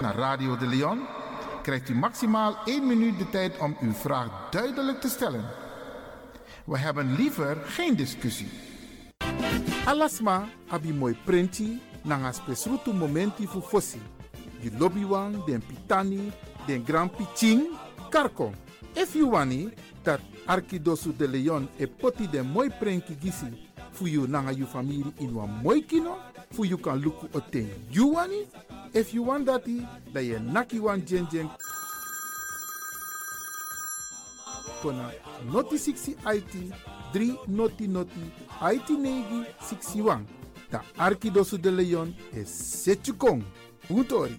naar Radio De Leon, krijgt u maximaal 1 minuut de tijd om uw vraag duidelijk te stellen. We hebben liever geen discussie. Alasma abi mooi printi nanga spesrutu momenti fu fossi. You lobby wan, den pitani, den grand piching, karko. If you wani, dat Arkidosu de Leon e poti den mooi prenki gisi fu you nanga you family in wan mooi kino, fu you kan luku oten you wani. If you want dati, da ye naki wan jen kona noti 60 IT 3 noti noti IT negi 61. Da Arkidosu de Leon is Setchukong. Utori.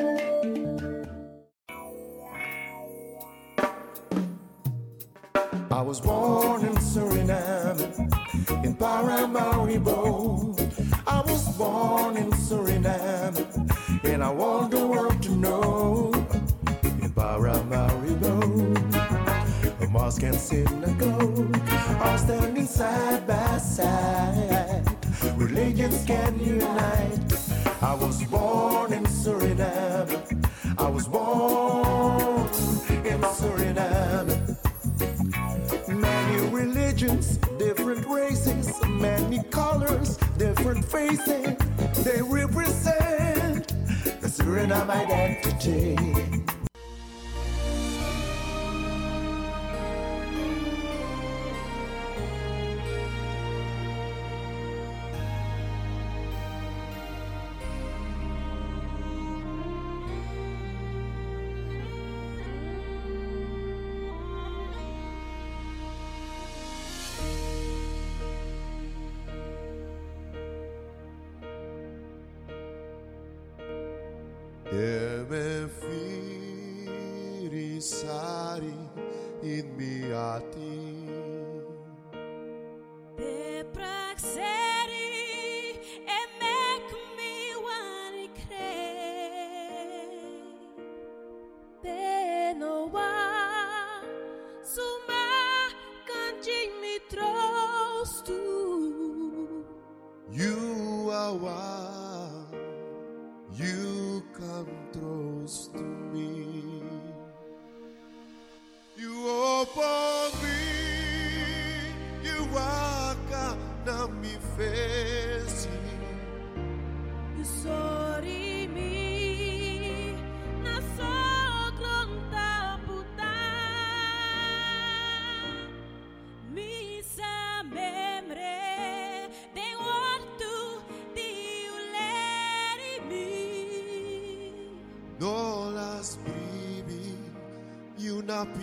Mosque and synagogue are standing side by side. Religions can unite. I was born in Suriname. I was born in Suriname. Many religions, different races, many colors, different faces. They represent the Suriname identity.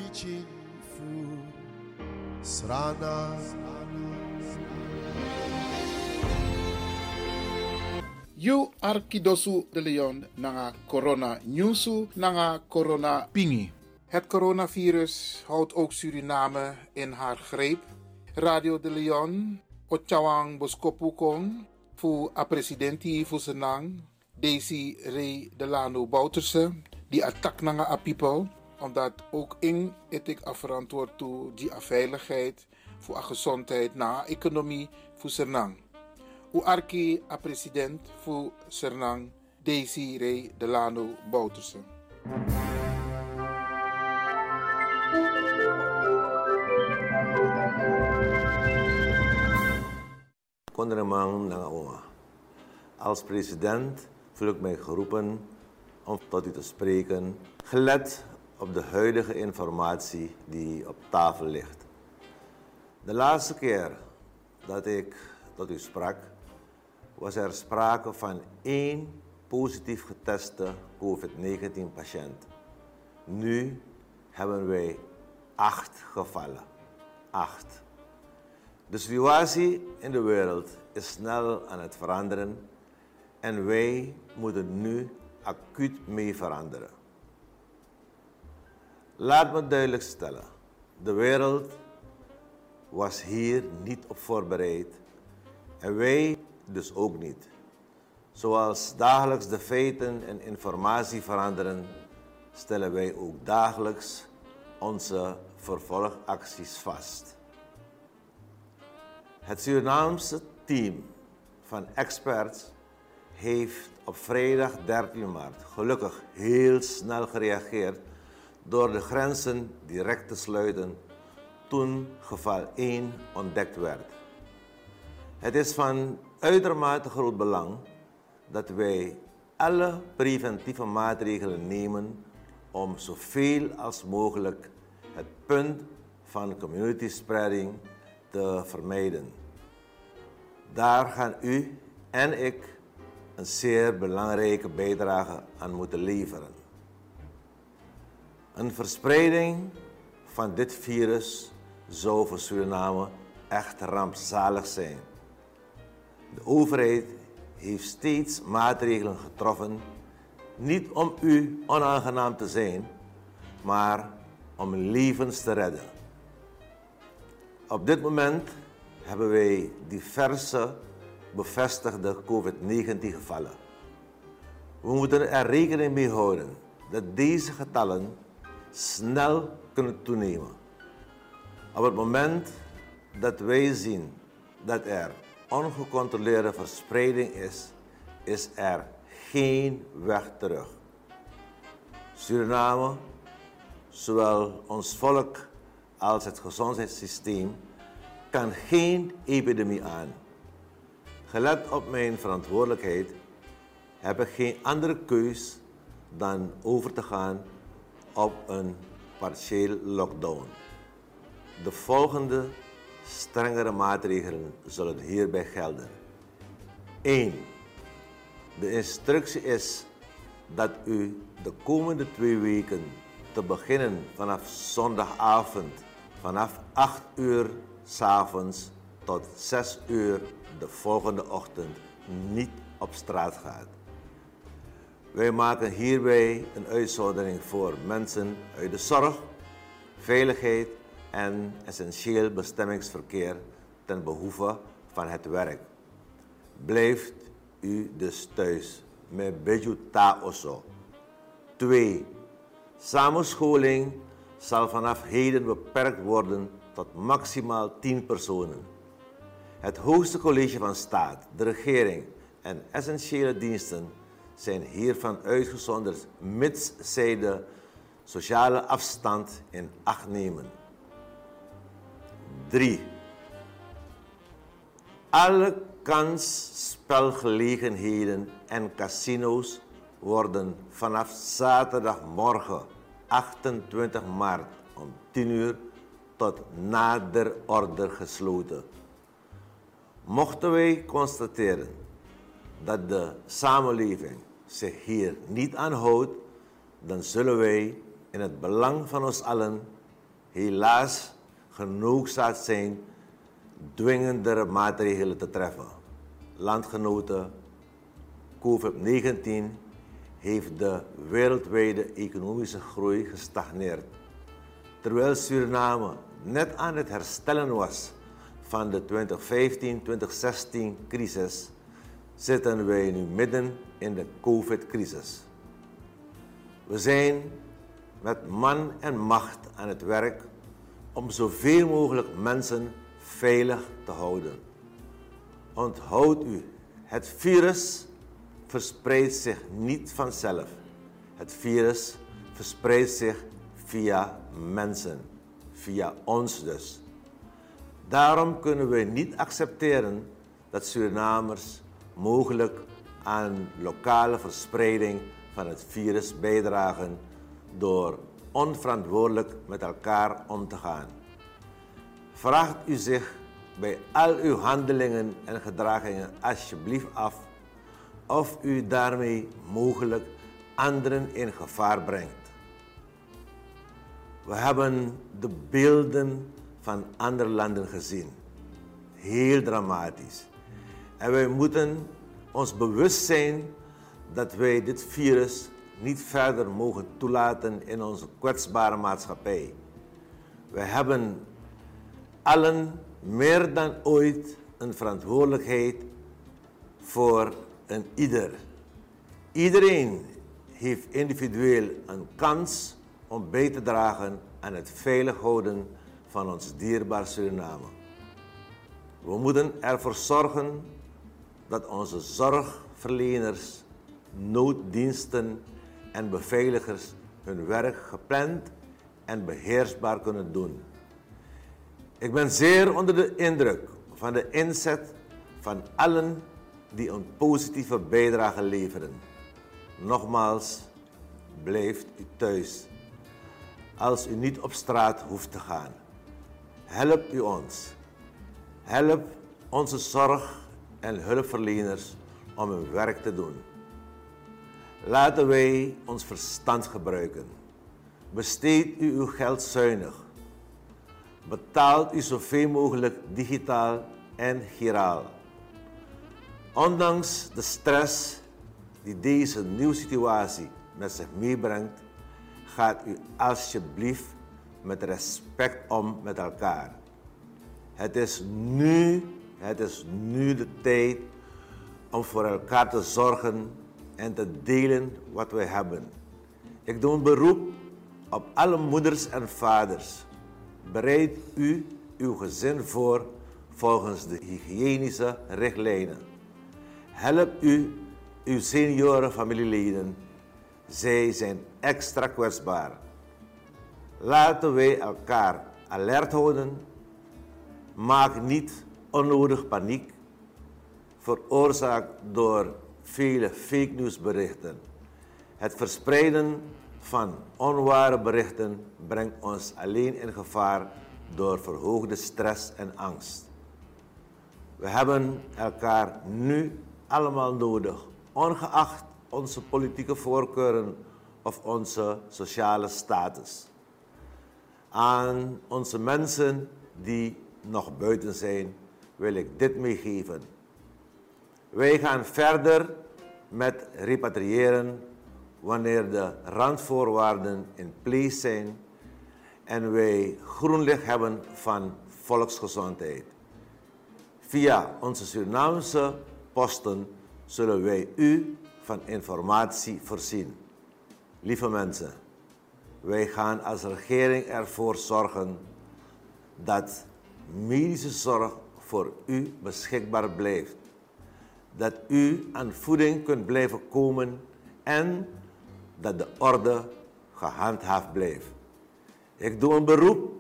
Pitching fu. Srana, You Arkidosu de Leon nanga corona nyusu nanga corona pingi. Het coronavirus houdt ook Suriname in haar greep. Radio de Leon, Ochawang Boskopukong, fu a presidenti senang, Daisy Ray Delano Bouterse, die attack nanga a people, omdat ook in etik a verantwoord toe die veiligheid, voor gezondheid na economie fu senang. U arki a president fu Sernang Ray Delano Bouterse. Konderemang Nangaonga. Als president voel ik mij geroepen om tot u te spreken, gelet op de huidige informatie die op tafel ligt. De laatste keer dat ik tot u sprak, was er sprake van één positief geteste COVID-19-patiënt. Nu hebben wij acht gevallen. Acht. De situatie in de wereld is snel aan het veranderen en wij moeten nu acuut mee veranderen. Laat me duidelijk stellen: de wereld was hier niet op voorbereid en wij dus ook niet. Zoals dagelijks de feiten en informatie veranderen, stellen wij ook dagelijks onze vervolgacties vast. Het Surinaamse team van experts heeft op vrijdag 13 maart gelukkig heel snel gereageerd door de grenzen direct te sluiten toen geval 1 ontdekt werd. Het is van uitermate groot belang dat wij alle preventieve maatregelen nemen om zoveel als mogelijk het punt van community spreading te vermijden. Daar gaan u en ik een zeer belangrijke bijdrage aan moeten leveren. Een verspreiding van dit virus zou voor Suriname echt rampzalig zijn. De overheid heeft steeds maatregelen getroffen, niet om u onaangenaam te zijn, maar om levens te redden. Op dit moment hebben wij diverse bevestigde COVID-19 gevallen. We moeten er rekening mee houden dat deze getallen snel kunnen toenemen. Op het moment dat wij zien dat er ongecontroleerde verspreiding is, is er geen weg terug. Suriname, zowel ons volk als het gezondheidssysteem, kan geen epidemie aan. Gelet op mijn verantwoordelijkheid heb ik geen andere keus dan over te gaan op een partieel lockdown. De volgende strengere maatregelen zullen hierbij gelden. 1. De instructie is dat u de komende twee weken, te beginnen vanaf zondagavond, vanaf 8 uur s'avonds tot 6 uur de volgende ochtend, niet op straat gaat. Wij maken hierbij een uitzondering voor mensen uit de zorg, veiligheid en essentieel bestemmingsverkeer ten behoeve van het werk. Blijft u dus thuis met beju ta oso. 2. Samenscholing zal vanaf heden beperkt worden tot maximaal 10 personen. Het hoogste college van staat, de regering en essentiële diensten zijn hiervan uitgezonderd mits zij de sociale afstand in acht nemen. 3. Alle kansspelgelegenheden en casino's worden vanaf zaterdagmorgen 28 maart om 10 uur tot nader order gesloten. Mochten wij constateren dat de samenleving zich hier niet aan houdt, dan zullen wij in het belang van ons allen helaas genoegzaakt zijn dwingendere maatregelen te treffen. Landgenoten, COVID-19 heeft de wereldwijde economische groei gestagneerd. Terwijl Suriname net aan het herstellen was van de 2015-2016 crisis, zitten wij nu midden in de COVID-crisis. We zijn met man en macht aan het werk om zoveel mogelijk mensen veilig te houden. Onthoud u, het virus verspreidt zich niet vanzelf. Het virus verspreidt zich via mensen, via ons dus. Daarom kunnen we niet accepteren dat Surinamers mogelijk aan lokale verspreiding van het virus bijdragen door onverantwoordelijk met elkaar om te gaan. Vraagt u zich bij al uw handelingen en gedragingen alsjeblieft af of u daarmee mogelijk anderen in gevaar brengt. We hebben de beelden van andere landen gezien. Heel dramatisch. En wij moeten ons bewust zijn dat wij dit virus niet verder mogen toelaten in onze kwetsbare maatschappij. We hebben allen meer dan ooit een verantwoordelijkheid voor een ieder. Iedereen heeft individueel een kans om bij te dragen aan het veilig houden van ons dierbaar Suriname. We moeten ervoor zorgen dat onze zorgverleners, nooddiensten en beveiligers hun werk gepland en beheersbaar kunnen doen. Ik ben zeer onder de indruk van de inzet van allen die een positieve bijdrage leveren. Nogmaals, blijft u thuis als u niet op straat hoeft te gaan. Help u ons. Help onze zorg- en hulpverleners om hun werk te doen. Laten wij ons verstand gebruiken. Besteed u uw geld zuinig. Betaalt u zoveel mogelijk digitaal en giraal. Ondanks de stress die deze nieuwe situatie met zich meebrengt, gaat u alsjeblieft met respect om met elkaar. Het is nu, het is nu de tijd om voor elkaar te zorgen en te delen wat wij hebben. Ik doe een beroep op alle moeders en vaders. Bereid u uw gezin voor volgens de hygiënische richtlijnen. Help u uw senioren familieleden. Zij zijn extra kwetsbaar. Laten wij elkaar alert houden. Maak niet onnodig paniek, veroorzaakt door vele fake nieuwsberichten. Het verspreiden van onware berichten brengt ons alleen in gevaar door verhoogde stress en angst. We hebben elkaar nu allemaal nodig, ongeacht onze politieke voorkeuren of onze sociale status. Aan onze mensen die nog buiten zijn, wil ik dit meegeven. Wij gaan verder met repatriëren wanneer de randvoorwaarden in place zijn en wij groen licht hebben van volksgezondheid. Via onze Surinaamse posten zullen wij u van informatie voorzien. Lieve mensen, wij gaan als regering ervoor zorgen dat medische zorg voor u beschikbaar blijft. Dat u aan voeding kunt blijven komen en dat de orde gehandhaafd blijft. Ik doe een beroep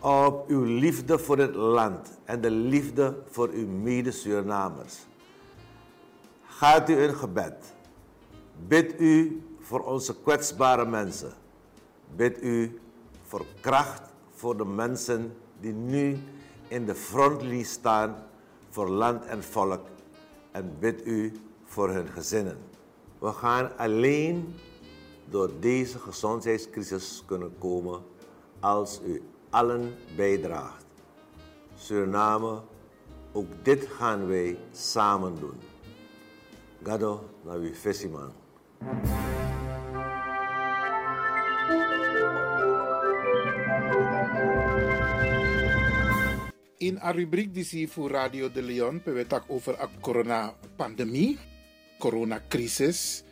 op uw liefde voor het land en de liefde voor uw mede-Surinamers. Gaat u in gebed. Bid u voor onze kwetsbare mensen. Bid u voor kracht voor de mensen die nu in de frontlinie staan voor land en volk. En bid u voor hun gezinnen. We gaan alleen door deze gezondheidscrisis kunnen komen als u allen bijdraagt. Suriname, ook dit gaan wij samen doen. Gado na wie In een rubriek die zie voor Radio de Leon, we het over de corona-pandemie, coronacrisis.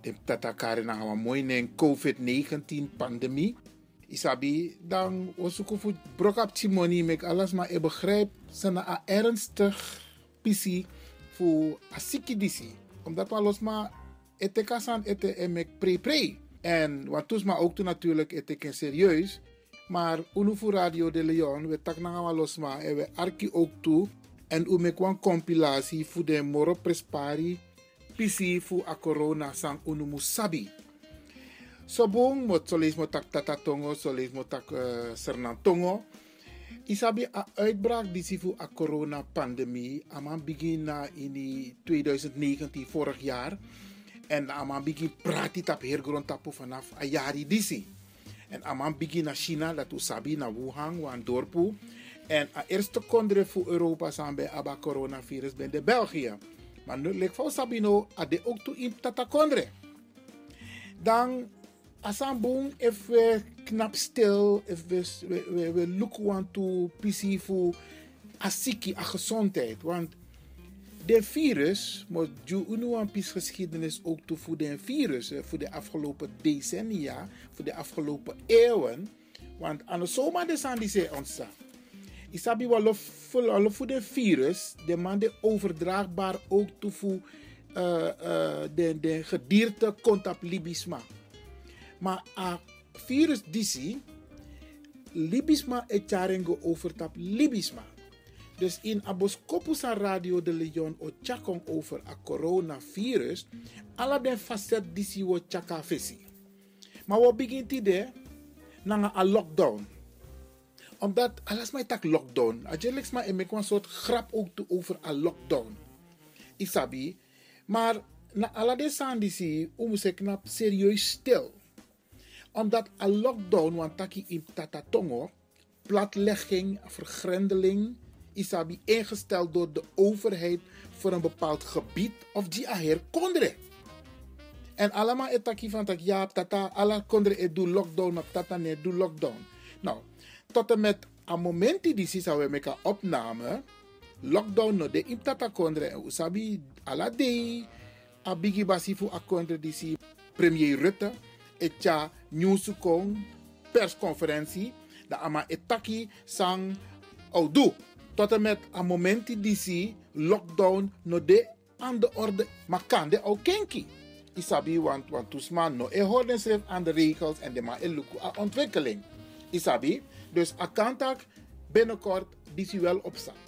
De tatakare na een mooi COVID-19-pandemie. Isabi, dan ook voor brokap timoni met alles, maar ik begrijp, ze na ernstig pisi voor asikidisi. Omdat we los maar ete kasan ete emek pre-pre. En wat toes maar ook toen natuurlijk ete serieus. Maar unu voor Radio de Leon, we tak na gaan los maar en we arki ook toe. En u mek een compilatie voor de moro prespari. Pisi voor a corona sang unu musabi. Sobong mo solis mo tak tata tongo, solis mo tak uh, sernan tongo. Isabi a uitbraak die voor a corona pandemie. Aman begin na in die 2019 vorig jaar. En aman begin prati tap hergrond tapu vanaf a jari disi. En aman begin na China, dat u sabi na Wuhan, wan dorpu. En a eerste kondre voor Europa zijn bij aba coronavirus ben de België. Maar nu lijkt voor Sabino a de ook toe in tata kondre. Dan asan boom if we knap stil, if we, we, we, we look want to PC voor asiki, a gezondheid. Want de virus, moet je piece geschiedenis ook toe voor de virus, eh, voor de afgelopen decennia, voor de afgelopen eeuwen. Want aan de zomer de zijn die ze ontstaan. Isabi wel voor de virus, de man de overdraagbaar ook toe voor uh, uh, de, de gedierte contact libisma. Maar a virus disi, libisma e charengo overtap libisma. Dus in Aboskopusa Radio de Leon o chakong over a coronavirus, alla den facet disi wo chaka fesi. Maar wat begint ide na a lockdown. Omdat alles mij tak lockdown. Ajelix maar ik een soort grap ook toe over a lockdown. Isabi, maar na alla de san disi, um se knap serieus stil omdat een lockdown, want taki in Tatatongo, platlegging, vergrendeling, isabi ingesteld door de overheid voor een bepaald gebied of die aher kondre. En allemaal etaki van tak ja, tata, alla kondre e do lockdown, op tata ne do lockdown. Nou, tot en met een moment die die zou we opname, lockdown no de in tata kondre en usabi ala de, a bigi basi fu a kondre die si premier Rutte, etja Newsukong persconferentie. De ama etaki sang oudu. Tot en met een moment die zie lockdown no de aan de orde. Maar kan de ook kenki. Isabi want want tusman no e houden zich aan de regels en de ma eluku a ontwikkeling. Isabi. Dus akantak binnenkort die zie wel opstaan.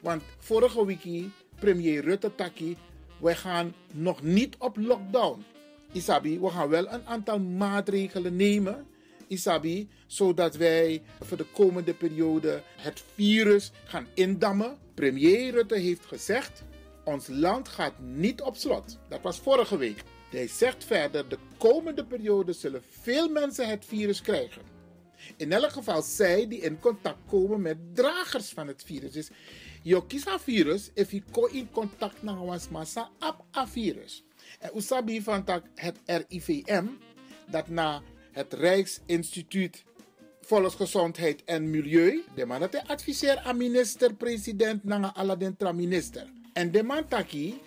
Want vorige week premier Rutte taki we gaan nog niet op lockdown. Isabi, we gaan wel een aantal maatregelen nemen. Isabi, zodat wij voor de komende periode het virus gaan indammen. Premier Rutte heeft gezegd: ons land gaat niet op slot. Dat was vorige week. Hij zegt verder: de komende periode zullen veel mensen het virus krijgen. In elk geval zij die in contact komen met dragers van het virus. Dus je kiest virus, if je in contact met een massa, op virus. En usabi van het RIVM, dat na het Rijksinstituut Volksgezondheid en Milieu. De man dat adviseer aan minister-president nanga Aladdin tra minister. En de man taki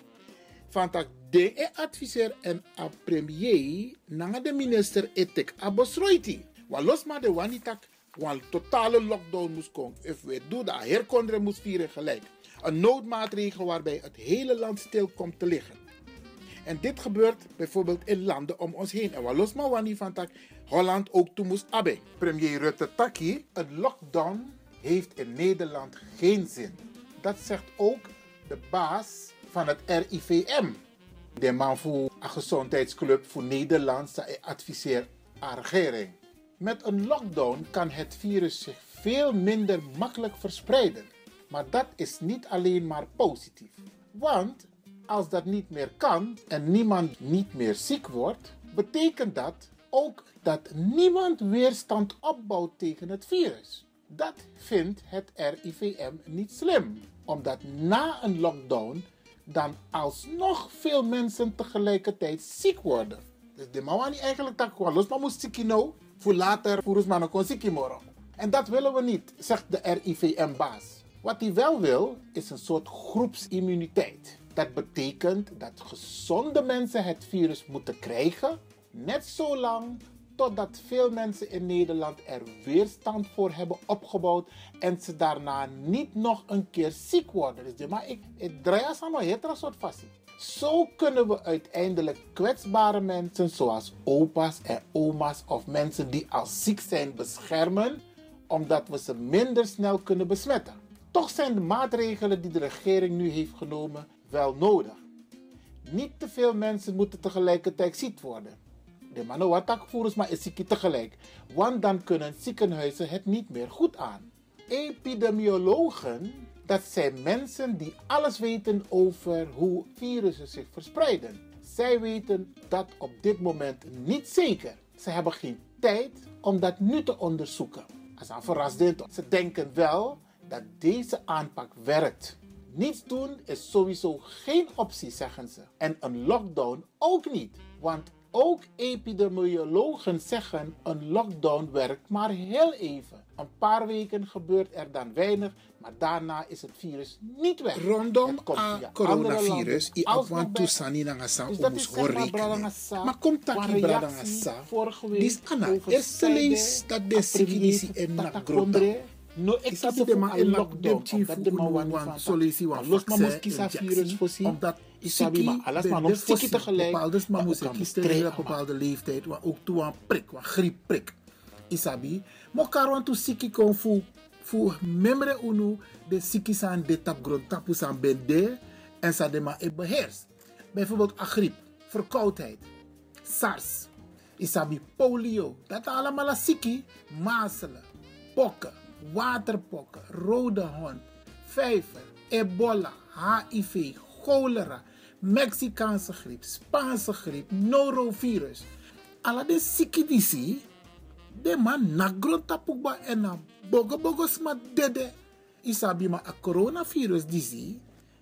van tak de adviseer en a premier nanga de minister etek a besroiti. Wa los maar de wanitak wan totale lockdown moest komen. If we doen dat herkonderen moest vieren gelijk. Een noodmaatregel waarbij het hele land stil komt te liggen. En dit gebeurt bijvoorbeeld in landen om ons heen. En wat los maar wanneer van tak Holland ook toe moest abbe. Premier Rutte Taki, een lockdown heeft in Nederland geen zin. Dat zegt ook de baas van het RIVM. De man voor een gezondheidsclub voor Nederland adviseert aan regering. Met een lockdown kan het virus zich veel minder makkelijk verspreiden. Maar dat is niet alleen maar positief. Want als dat niet meer kan en niemand niet meer ziek wordt, betekent dat ook dat niemand weerstand opbouwt tegen het virus. Dat vindt het RIVM niet slim, omdat na een lockdown dan alsnog veel mensen tegelijkertijd ziek worden. Dus de mama niet eigenlijk dat gewoon los maar moest ziek nou, voor later voor ons maar kon ziek morgen. En dat willen we niet, zegt de RIVM-baas. Wat hij wel wil, is een soort groepsimmuniteit. Dat betekent dat gezonde mensen het virus moeten krijgen, net zo lang totdat veel mensen in Nederland er weerstand voor hebben opgebouwd en ze daarna niet nog een keer ziek worden. Dus maar ik, draai als een hele soort vast. Zo kunnen we uiteindelijk kwetsbare mensen zoals opa's en oma's of mensen die al ziek zijn beschermen, omdat we ze minder snel kunnen besmetten. Toch zijn de maatregelen die de regering nu heeft genomen wel nodig. Niet te veel mensen moeten tegelijkertijd ziek worden. De mannen wat tak voeren maar is ziek tegelijk. Want dan kunnen ziekenhuizen het niet meer goed aan. Epidemiologen, dat zijn mensen die alles weten over hoe virussen zich verspreiden. Zij weten dat op dit moment niet zeker. Ze hebben geen tijd om dat nu te onderzoeken. Als een verrassend. Ze denken wel dat deze aanpak werkt. Niets doen is sowieso geen optie, zeggen ze. En een lockdown ook niet. Want ook epidemiologen zeggen een lockdown werkt maar heel even. Een paar weken gebeurt er dan weinig, maar daarna is het virus niet weg. Rondom Het coronavirus, i als afwan na ngasa Dus dat is zeg maar komt tak taki bradangasa. Dis ana, eerste lees dat de sikidisi en na grota. No de ma een en lockdown, lockdown omdat de man wan wan wan van solisi wan dat. Los moest kiezen injectie, virus isabi siki maar alles ben maar de nog voorzien. tegelijk, Bepaalde aan kiezen bestrijden, tegen bepaalde leeftijd, waar ook toe aan prik, waar griepprik. Isabi, maar karon tu siki kon fu fu membre unu de siki san de tap grond tapu san ben de en sa de ma e beheers. Bijvoorbeeld agriep, verkoudheid, SARS, isabi polio, dat allemaal siki, mazelen, pokken, waterpokken, rode hond, vijver, ebola, HIV, cholera, Mexicaanse griep, Spaanse griep, norovirus. Alla de siki disi, de man na en na bogo bogo sma dede. Isabi ma a coronavirus disi,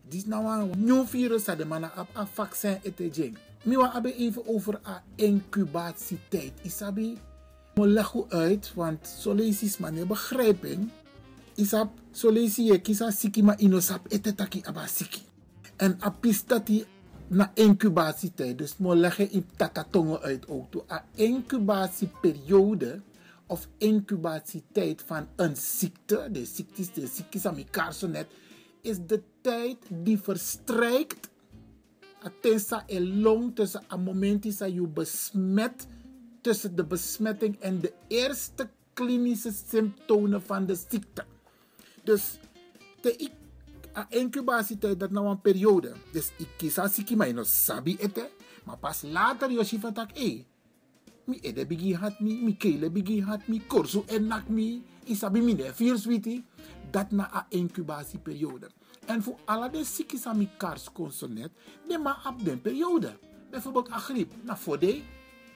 dis na een nieuw virus dat de man a, a vaccin ete jeng. Mi wa abe even over a incubatietijd. Isabi, mo leggen uit, want zo lees is maar niet begrijping. Isap, zo lees je kisa siki ma inosap ete taki aba siki. En apis tati na incubatietijd. Dus mo leggen in tatatongen uit toe. A incubatieperiode of incubatietijd van een ziekte, de ziektes, de ziektes aan zo net, is de tijd die verstrijkt Atensa en long tussen een moment dat je besmet, tussen de besmetting en de eerste klinische symptomen van de ziekte. Dus de ik- incubatietijd dat nou een periode. Dus ik kies als ik maar no sabi ete, maar pas later je van tak eh. Mi ede bigi hat mi, mi kele bigi hat mi, korso en nak mi, isabi mi ne vier sweetie. Dat na a incubatieperiode. En voor alle de ziektes aan elkaar consonet, de ma op den periode. Bijvoorbeeld a griep, na fode,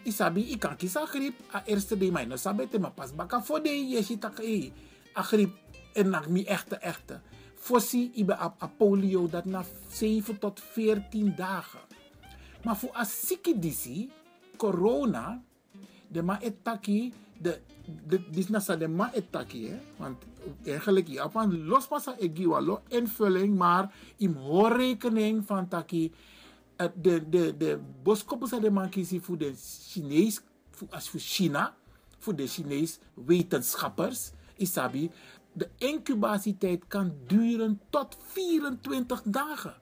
isabi ik kan kiezen griep, a eerste de mij sabete, maar pas baka fode, je ziet tak eh, a griep en nak mi echte echte. Fossi ibe a, a polio dat na 7 tot 14 dagen. Maar voor a zieke disi, corona, de ma etaki de, de, dit nasa de ma etaki, hè. Want eigenlijk, ja, van los pasa egi walo invulling, maar im hoorrekening van taki, eh, de, de, de de man kiezen voor de Chinees, voor, als voor China, voor de Chinees wetenschappers, isabi, de incubatietijd kan duren tot 24 dagen.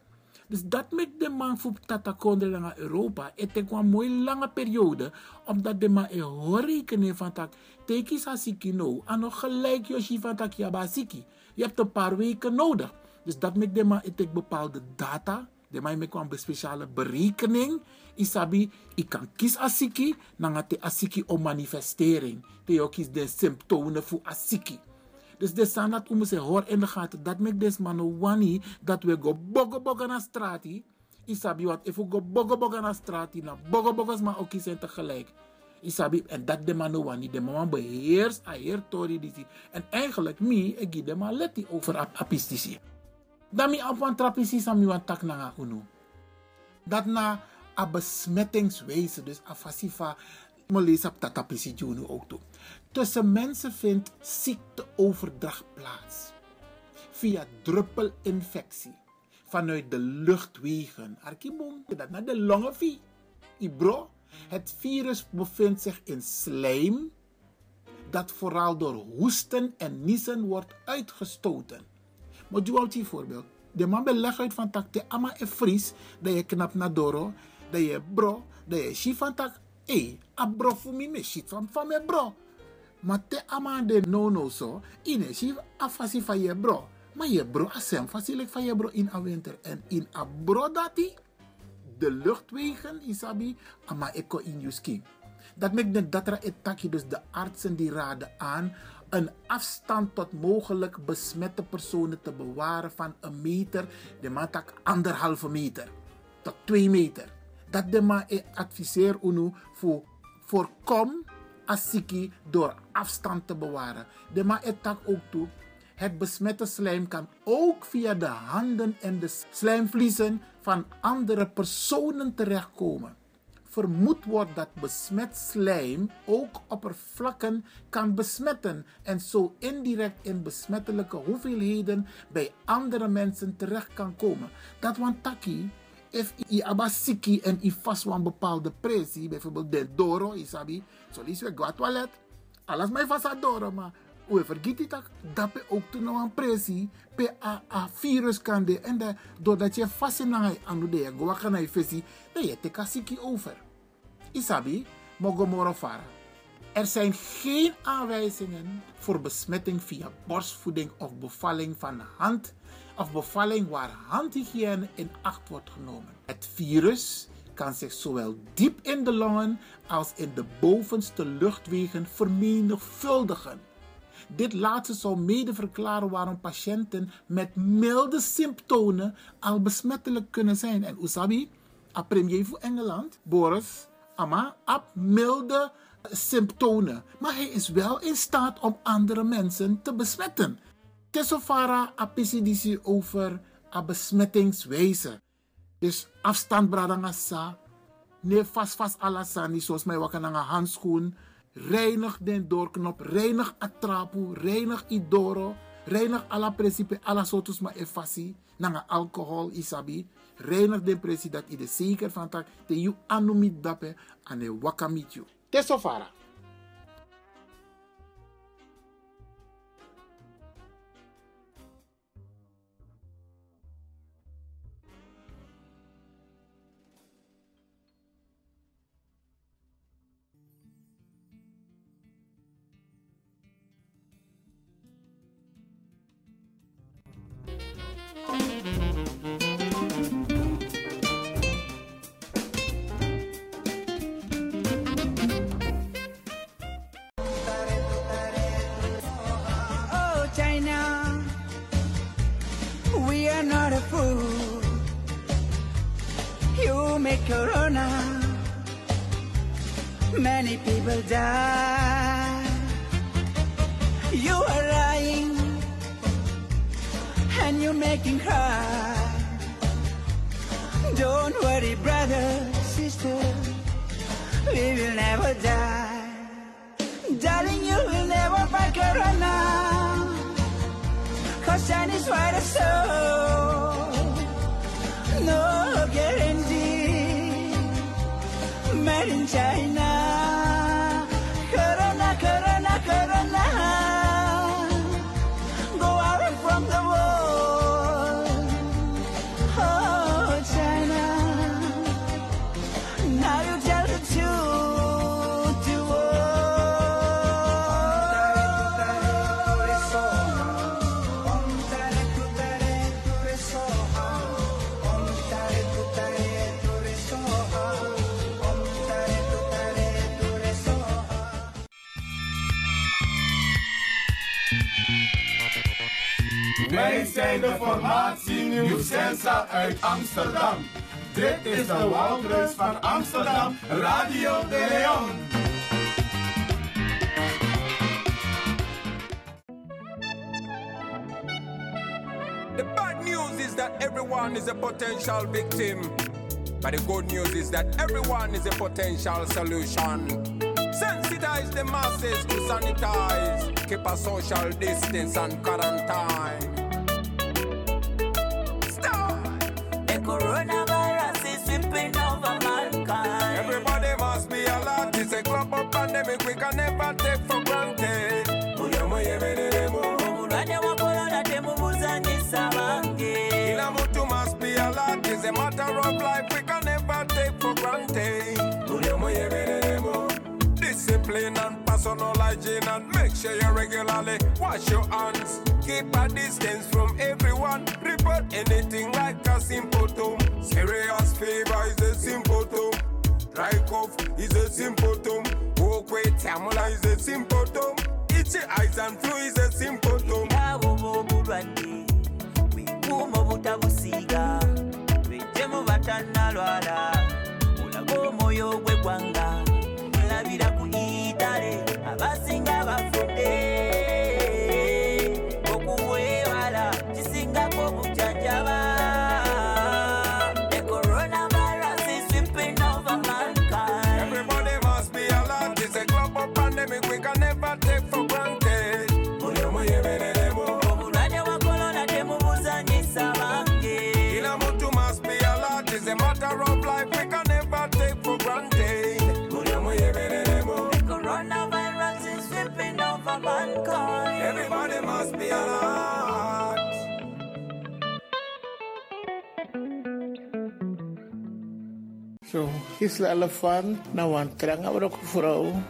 Dus dat maakt de man voor Tatakonde naar Europa. Het is een mooie lange periode. Omdat de man een rekening van tak. Teki sa siki no. En nog gelijk Yoshi van tak ja siki. Je hebt een paar weken nodig. Dus dat maakt de man het bepaalde data. De man maakt een speciale berekening. Isabi, ik kan kies asiki. Dan gaat de asiki om manifestering. De ook kies de symptomen voor asiki. Dus de sanat om ze hoor in de gaten. Dat maakt des man wani dat we go bogo bogo na strati. Isabi wat if we go bogo bogo na strati na bogo bogo's maar ook zijn tegelijk. Isabi en dat de man wani de man beheers a heer tori disi. En eigenlijk mi ik gi de man leti over ap. Dan mi op een trapisi sami wan tak na. Dat na a besmettingswijze dus a fasifa mo lees op dat tapisi junu ook toe. Tussen mensen vindt ziekteoverdracht plaats. Via druppelinfectie. Vanuit de luchtwegen. Arkibom, dat naar de longen via. Ibro, het virus bevindt zich in slijm. Dat vooral door hoesten en niezen wordt uitgestoten. Maar doe altijd voorbeeld. De man beleg uit van tak te ama e fris. Dat je knap naar doro. Dat je bro. Dat je shit van tak. Hé, a bro voor me shit van van me bro. Maar te ama de no no so. Ine shit a fasi van je bro. Maar je bro a sem fasi van je bro in a winter. En in a bro dati. De luchtwegen isabi ama eko in je skin. Dat maakt datra etaki dus de artsen die raden aan een afstand tot mogelijk besmette personen te bewaren van een meter, de matak anderhalve meter tot twee meter. Dat de ma e adviseer unu voor voorkom asiki door afstand te bewaren. De ma ook toe. Het besmette slijm kan ook via de handen en de slijmvliezen van andere personen terechtkomen vermoed wordt dat besmet slijm ook oppervlakken kan besmetten en zo indirect in besmettelijke hoeveelheden bij andere mensen terecht kan komen. Dat want taki, if i abasiki en i een bepaalde pressie, bijvoorbeeld de doro, isabi, zo liefst we gwa toilet, alles mij vast aan doro, maar we vergeten dat dat we ook toen nog een pressie pe virus kan de en de, doordat je vast in aan de gwa kan je visie, dan je kasiki over. Isabi, Mogomoro Fara. Er zijn geen aanwijzingen voor besmetting via borstvoeding of bevalling van hand of bevalling waar handhygiëne in acht wordt genomen. Het virus kan zich zowel diep in de longen als in de bovenste luchtwegen vermenigvuldigen. Dit laatste zou mede verklaren waarom patiënten met milde symptomen al besmettelijk kunnen zijn. En Usabi, a premier voor Engeland, Boris, ama op milde symptomen. Maar hij is wel in staat om andere mensen te besmetten. Tesofara apisidisi over a besmettingswijze. Dus afstand bradangasa. Ne vast vast alasani zoals mij aan handschoen. Reinig den doorknop. Reinig atrapu. Reinig idoro. Reinig alla principe alla sotus ma efasi. Nanga alcohol isabi reinig de presi dat ide zeker van tak te you anumit dape ane wakamit you. Tesofara. Many people die. You are lying, and you're making cry. Don't worry, brother, sister, we will never die. Darling, you will never fight Corona. Cause Chinese virus so ใจนะ Wij zijn de formatie Nieuwsensa uit Amsterdam. Dit is de van Amsterdam, Radio de Leon. The bad news is that everyone is a potential victim. But the good news is that everyone is a potential solution. Sensitize the masses to sanitize, keep a social distance and quarantine. Coronavirus is sweeping over mankind. Everybody must be alert. It's a global pandemic we can never take for granted. Omulwadde wa corona temubuzanyisa bange. Kila mtu must be alert. It's a matter of life we can never take for granted. And personal hygiene and make sure you regularly wash your hands. Keep a distance from everyone. Report anything like a symptom. Serious fever is a symptom. Dry cough is a symptom. Walk with tamula is a symptom. Itchy eyes and flu is a symptom. Abo b'obulwadde bwekuuma obutabusiiga lwejjemu batannalwala olaga omwoyo gw'eggwanga olabira Zo, Gisela Elefant, nou een trange ook vrouw.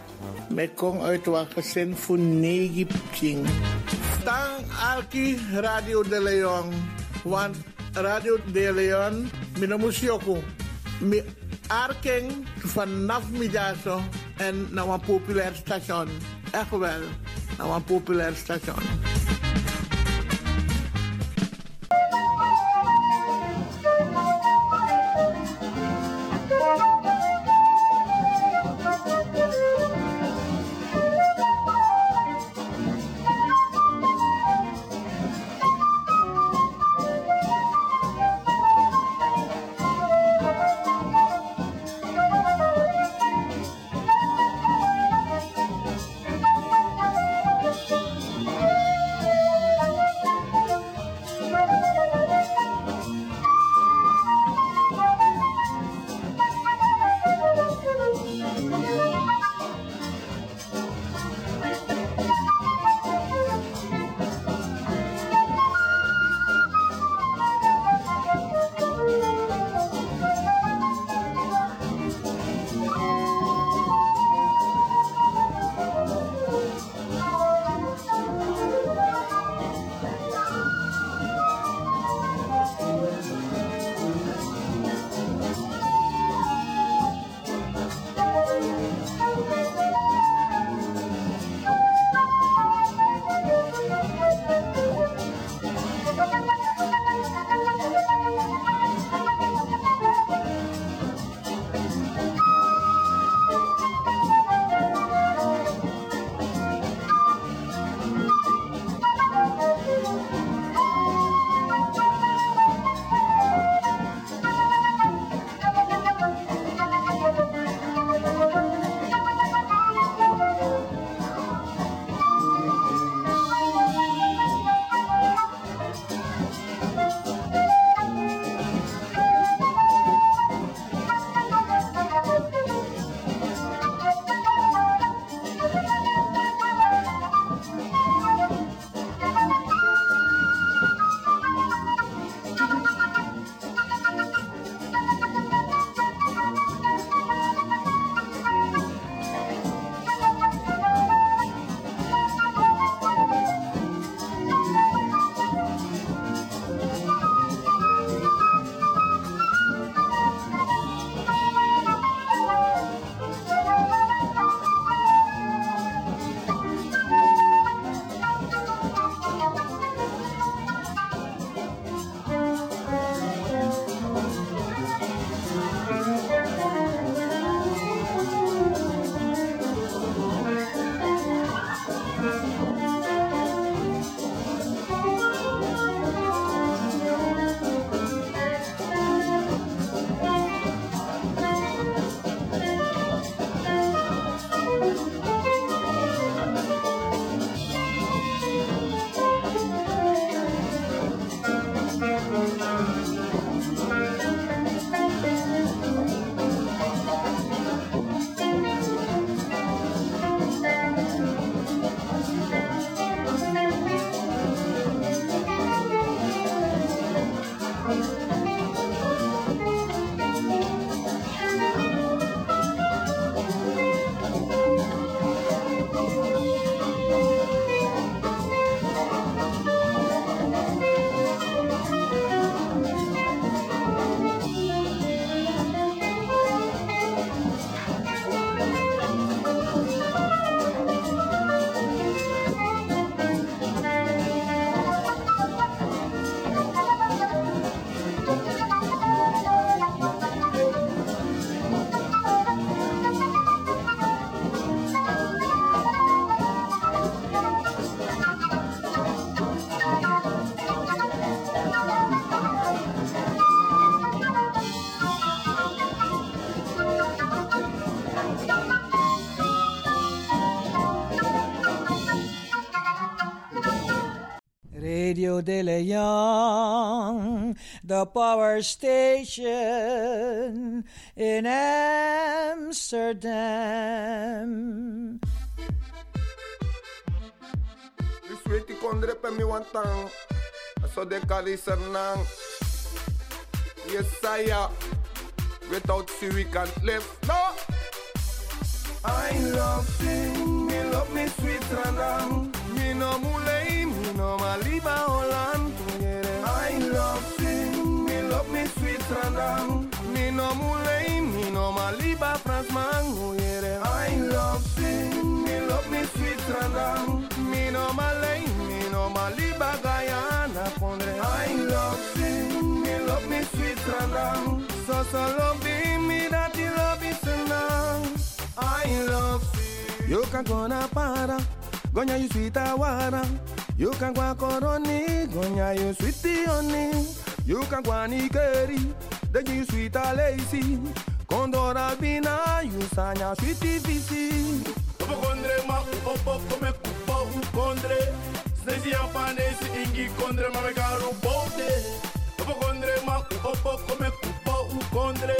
Met kong uit gezin voor negen. Tang Alki Radio de Leon. Want Radio de Leon, minamusioko. Mi arking vanaf middago en naar een populair station. Echt wel, naar een populair station. Station in Amsterdam. Dus weet ik onder pe mi wantang. So de kaliser nang. Yesaya. Without you we can't live. No. I love sing, me love me sweet ranang. Me no mulei, me sweet ranang. Me no mulei, me no maliba Fransman. I love sing, me love me sweet ranang. Me no malay, no maliba Guyana. I love sing, me love me ranang. So so love me that you love me senang. I love you. You can go na para, gonya you sweet awara. You can go a koroni, gonya you sweet honey. You can go nikeri, then you sweet a lazy. Condora bina, you sanya sweet visi. Opo kondre ma opo come kupo u kondre. Snezi ampanesi ingi kondre ma me karu bote. Opo kondre ma opo come kupo u kondre.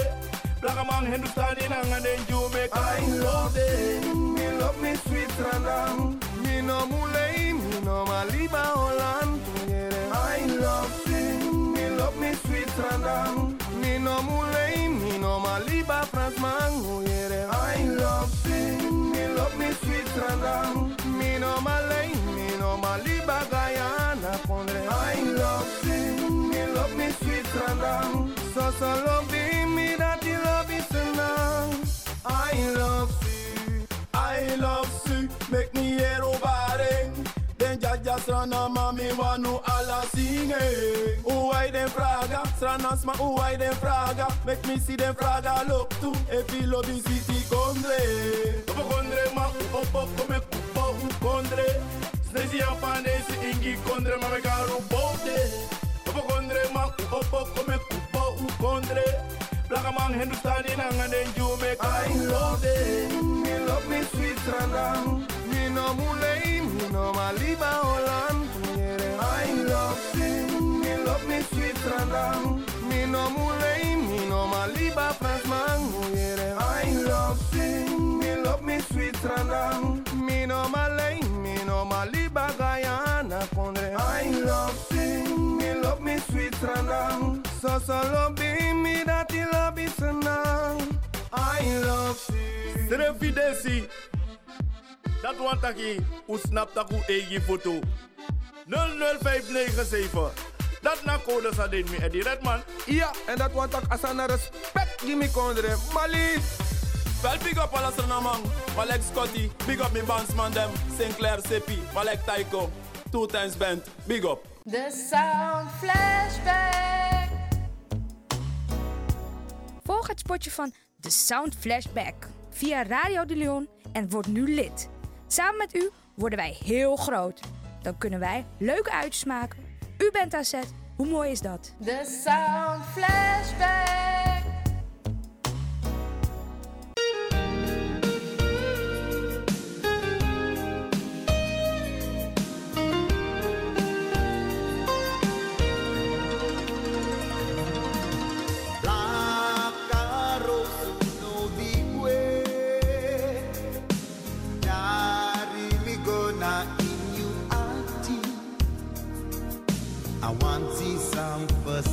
Black man Hindustani nanga den you make I love it, me love me sweet ranang. Me no mulei, me no maliba Holland. Me love me sweet ranang. Me no mulei, me no maliba Fransman. I love sing, me love me sweet ranang. Me no malay, me no maliba Guyana. I love sing, me love me sweet ranang. So so love me that you love me so now. I love you. I love you, make me hear over Den jaja strana mami alla singen Hoe hij den vraga, strana hoe hij den vraga Make me see den vraga look to you love me sweetie kondre Opo kondre ma opo kome kupo kondre Snezi ampanesi ingi kondre ma me karu bote Opo kondre ma opo kome kupo kondre Black man Hindustani nanga den you make I love it, me love me sweet ranang. No mulei, me no maliba Holland. I love sing, me love me sweet ranang. Me no mulei, me no maliba Fransman. I love sing, me love me sweet ranang. Me no malay, me no maliba Guyana. I love sing, me love me sweet ranang. So so love me that you love so now. I love you. Sere desi. Dat want taki. U snap taku egi foto. 00597. Dat na code sa den mi Eddie Redman. Ja, en dat want ik asana respect die me kondre. Mali. Wel big up alles na man. Malek Scotty. Big up me bandsman dem. Sinclair Seppi. Malek Taiko. Two times band. Big up. The Sound Flashback. Volg het spotje van The Sound Flashback via Radio de Leon en word nu lid. Samen met u worden wij heel groot. Dan kunnen wij leuke uitjes maken. U bent zet. Hoe mooi is dat? The Sound Flashback.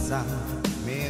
Pasa me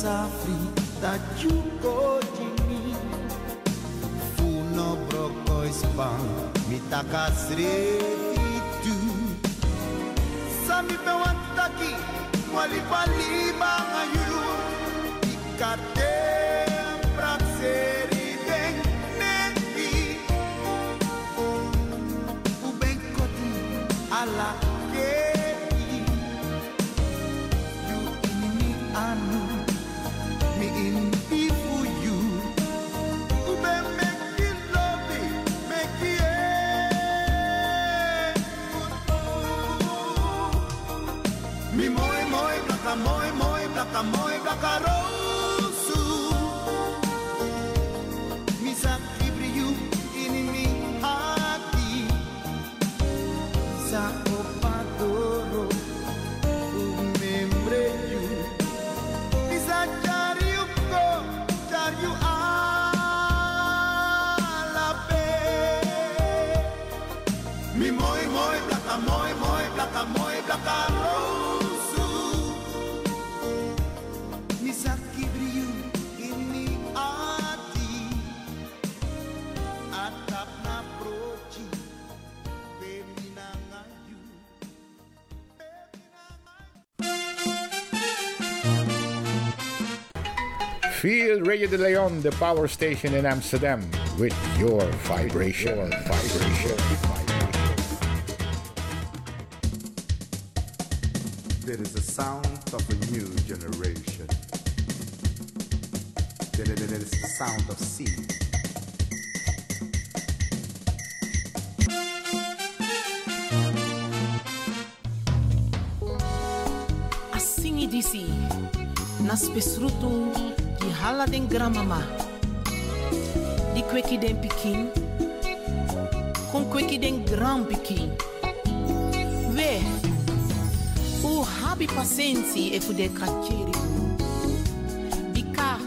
safri that you go di mi Funo broko ispan mi takas revi tu. Sami pe wantaki wali wali banga you Ikate Samo y Feel Radio de Leon, the power station in Amsterdam, with your vibration. Your vibration. There is a sound of a new generation. There there- there is the sound of sea. Asingi disi. Nas pesrutu di hala den gramama. Di kweki den pikin. Kon kweki den gram pikin. We. U habi pasensi e fu de kachiri. Dika.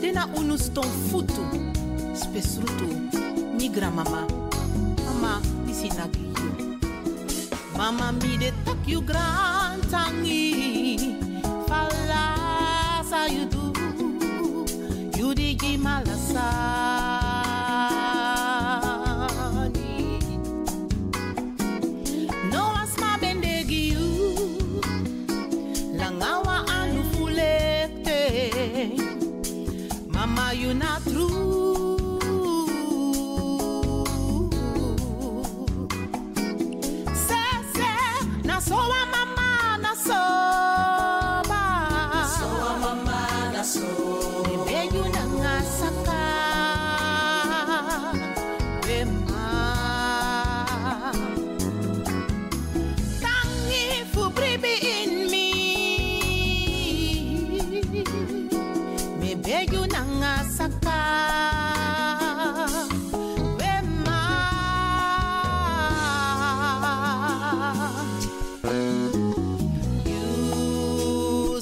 Dena unu ston futu. Spesrutu. Mi gramama. Mama, disi nagi you. Mama mi de tak you grand tangi Falasa you do You di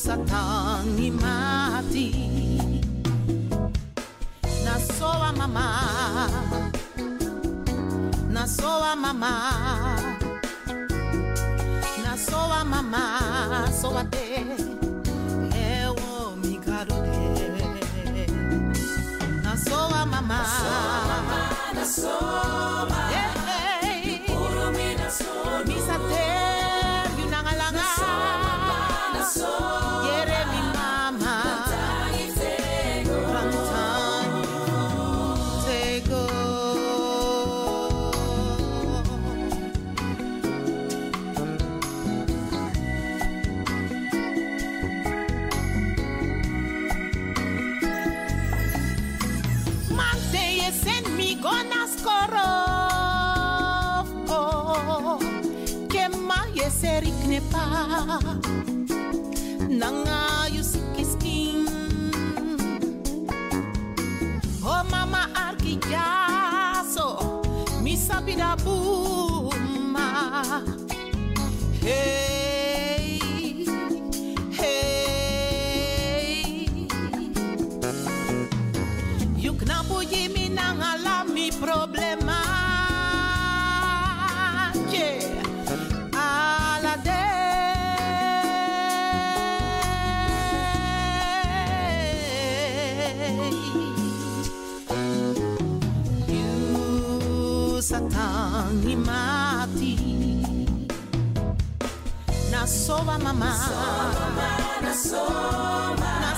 You satangi mati na soa mama. Na soa mama. Na soa mama. Soa te. Ewo mi caro te na soa mama. Na soa hey, Na soa mama. Na soa Na soa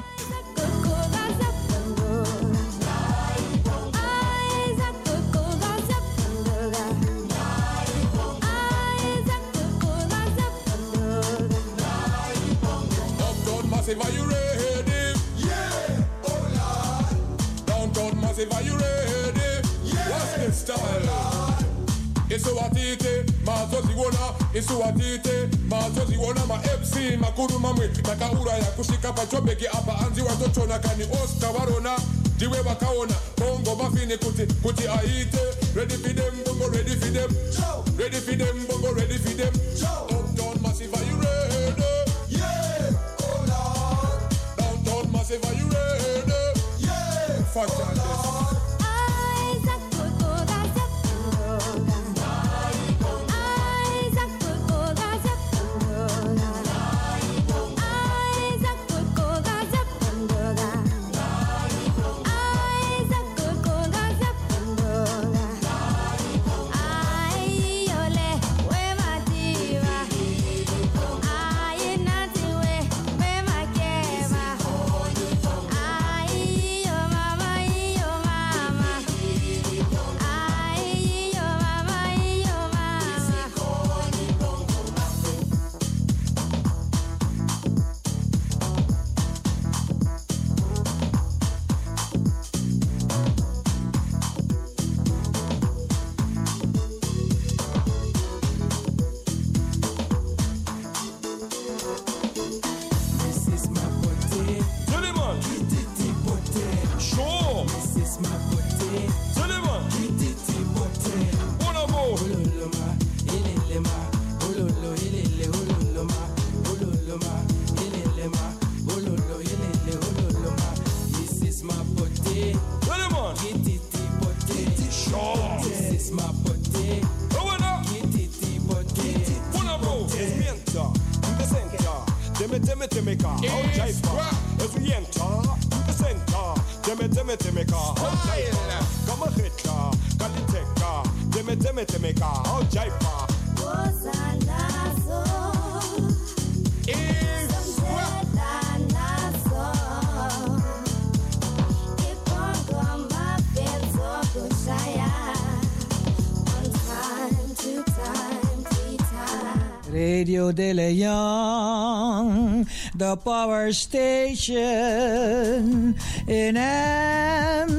Isuwatite mazoziwona isuwatite mazoziwona ma mc makuru mamwe. Takaura ya kusvika pachobheki apa anzi watochona kani oscar varona ndiwe vakaona bongo mafini kuti kuti aite. Ready for them bongo ready for them. Ready for them bongo ready for them. Uptown massive are you ready? Yeah oh lord. Downtown massive are you ready? Yeah fantastic oh Kiss station in Amsterdam.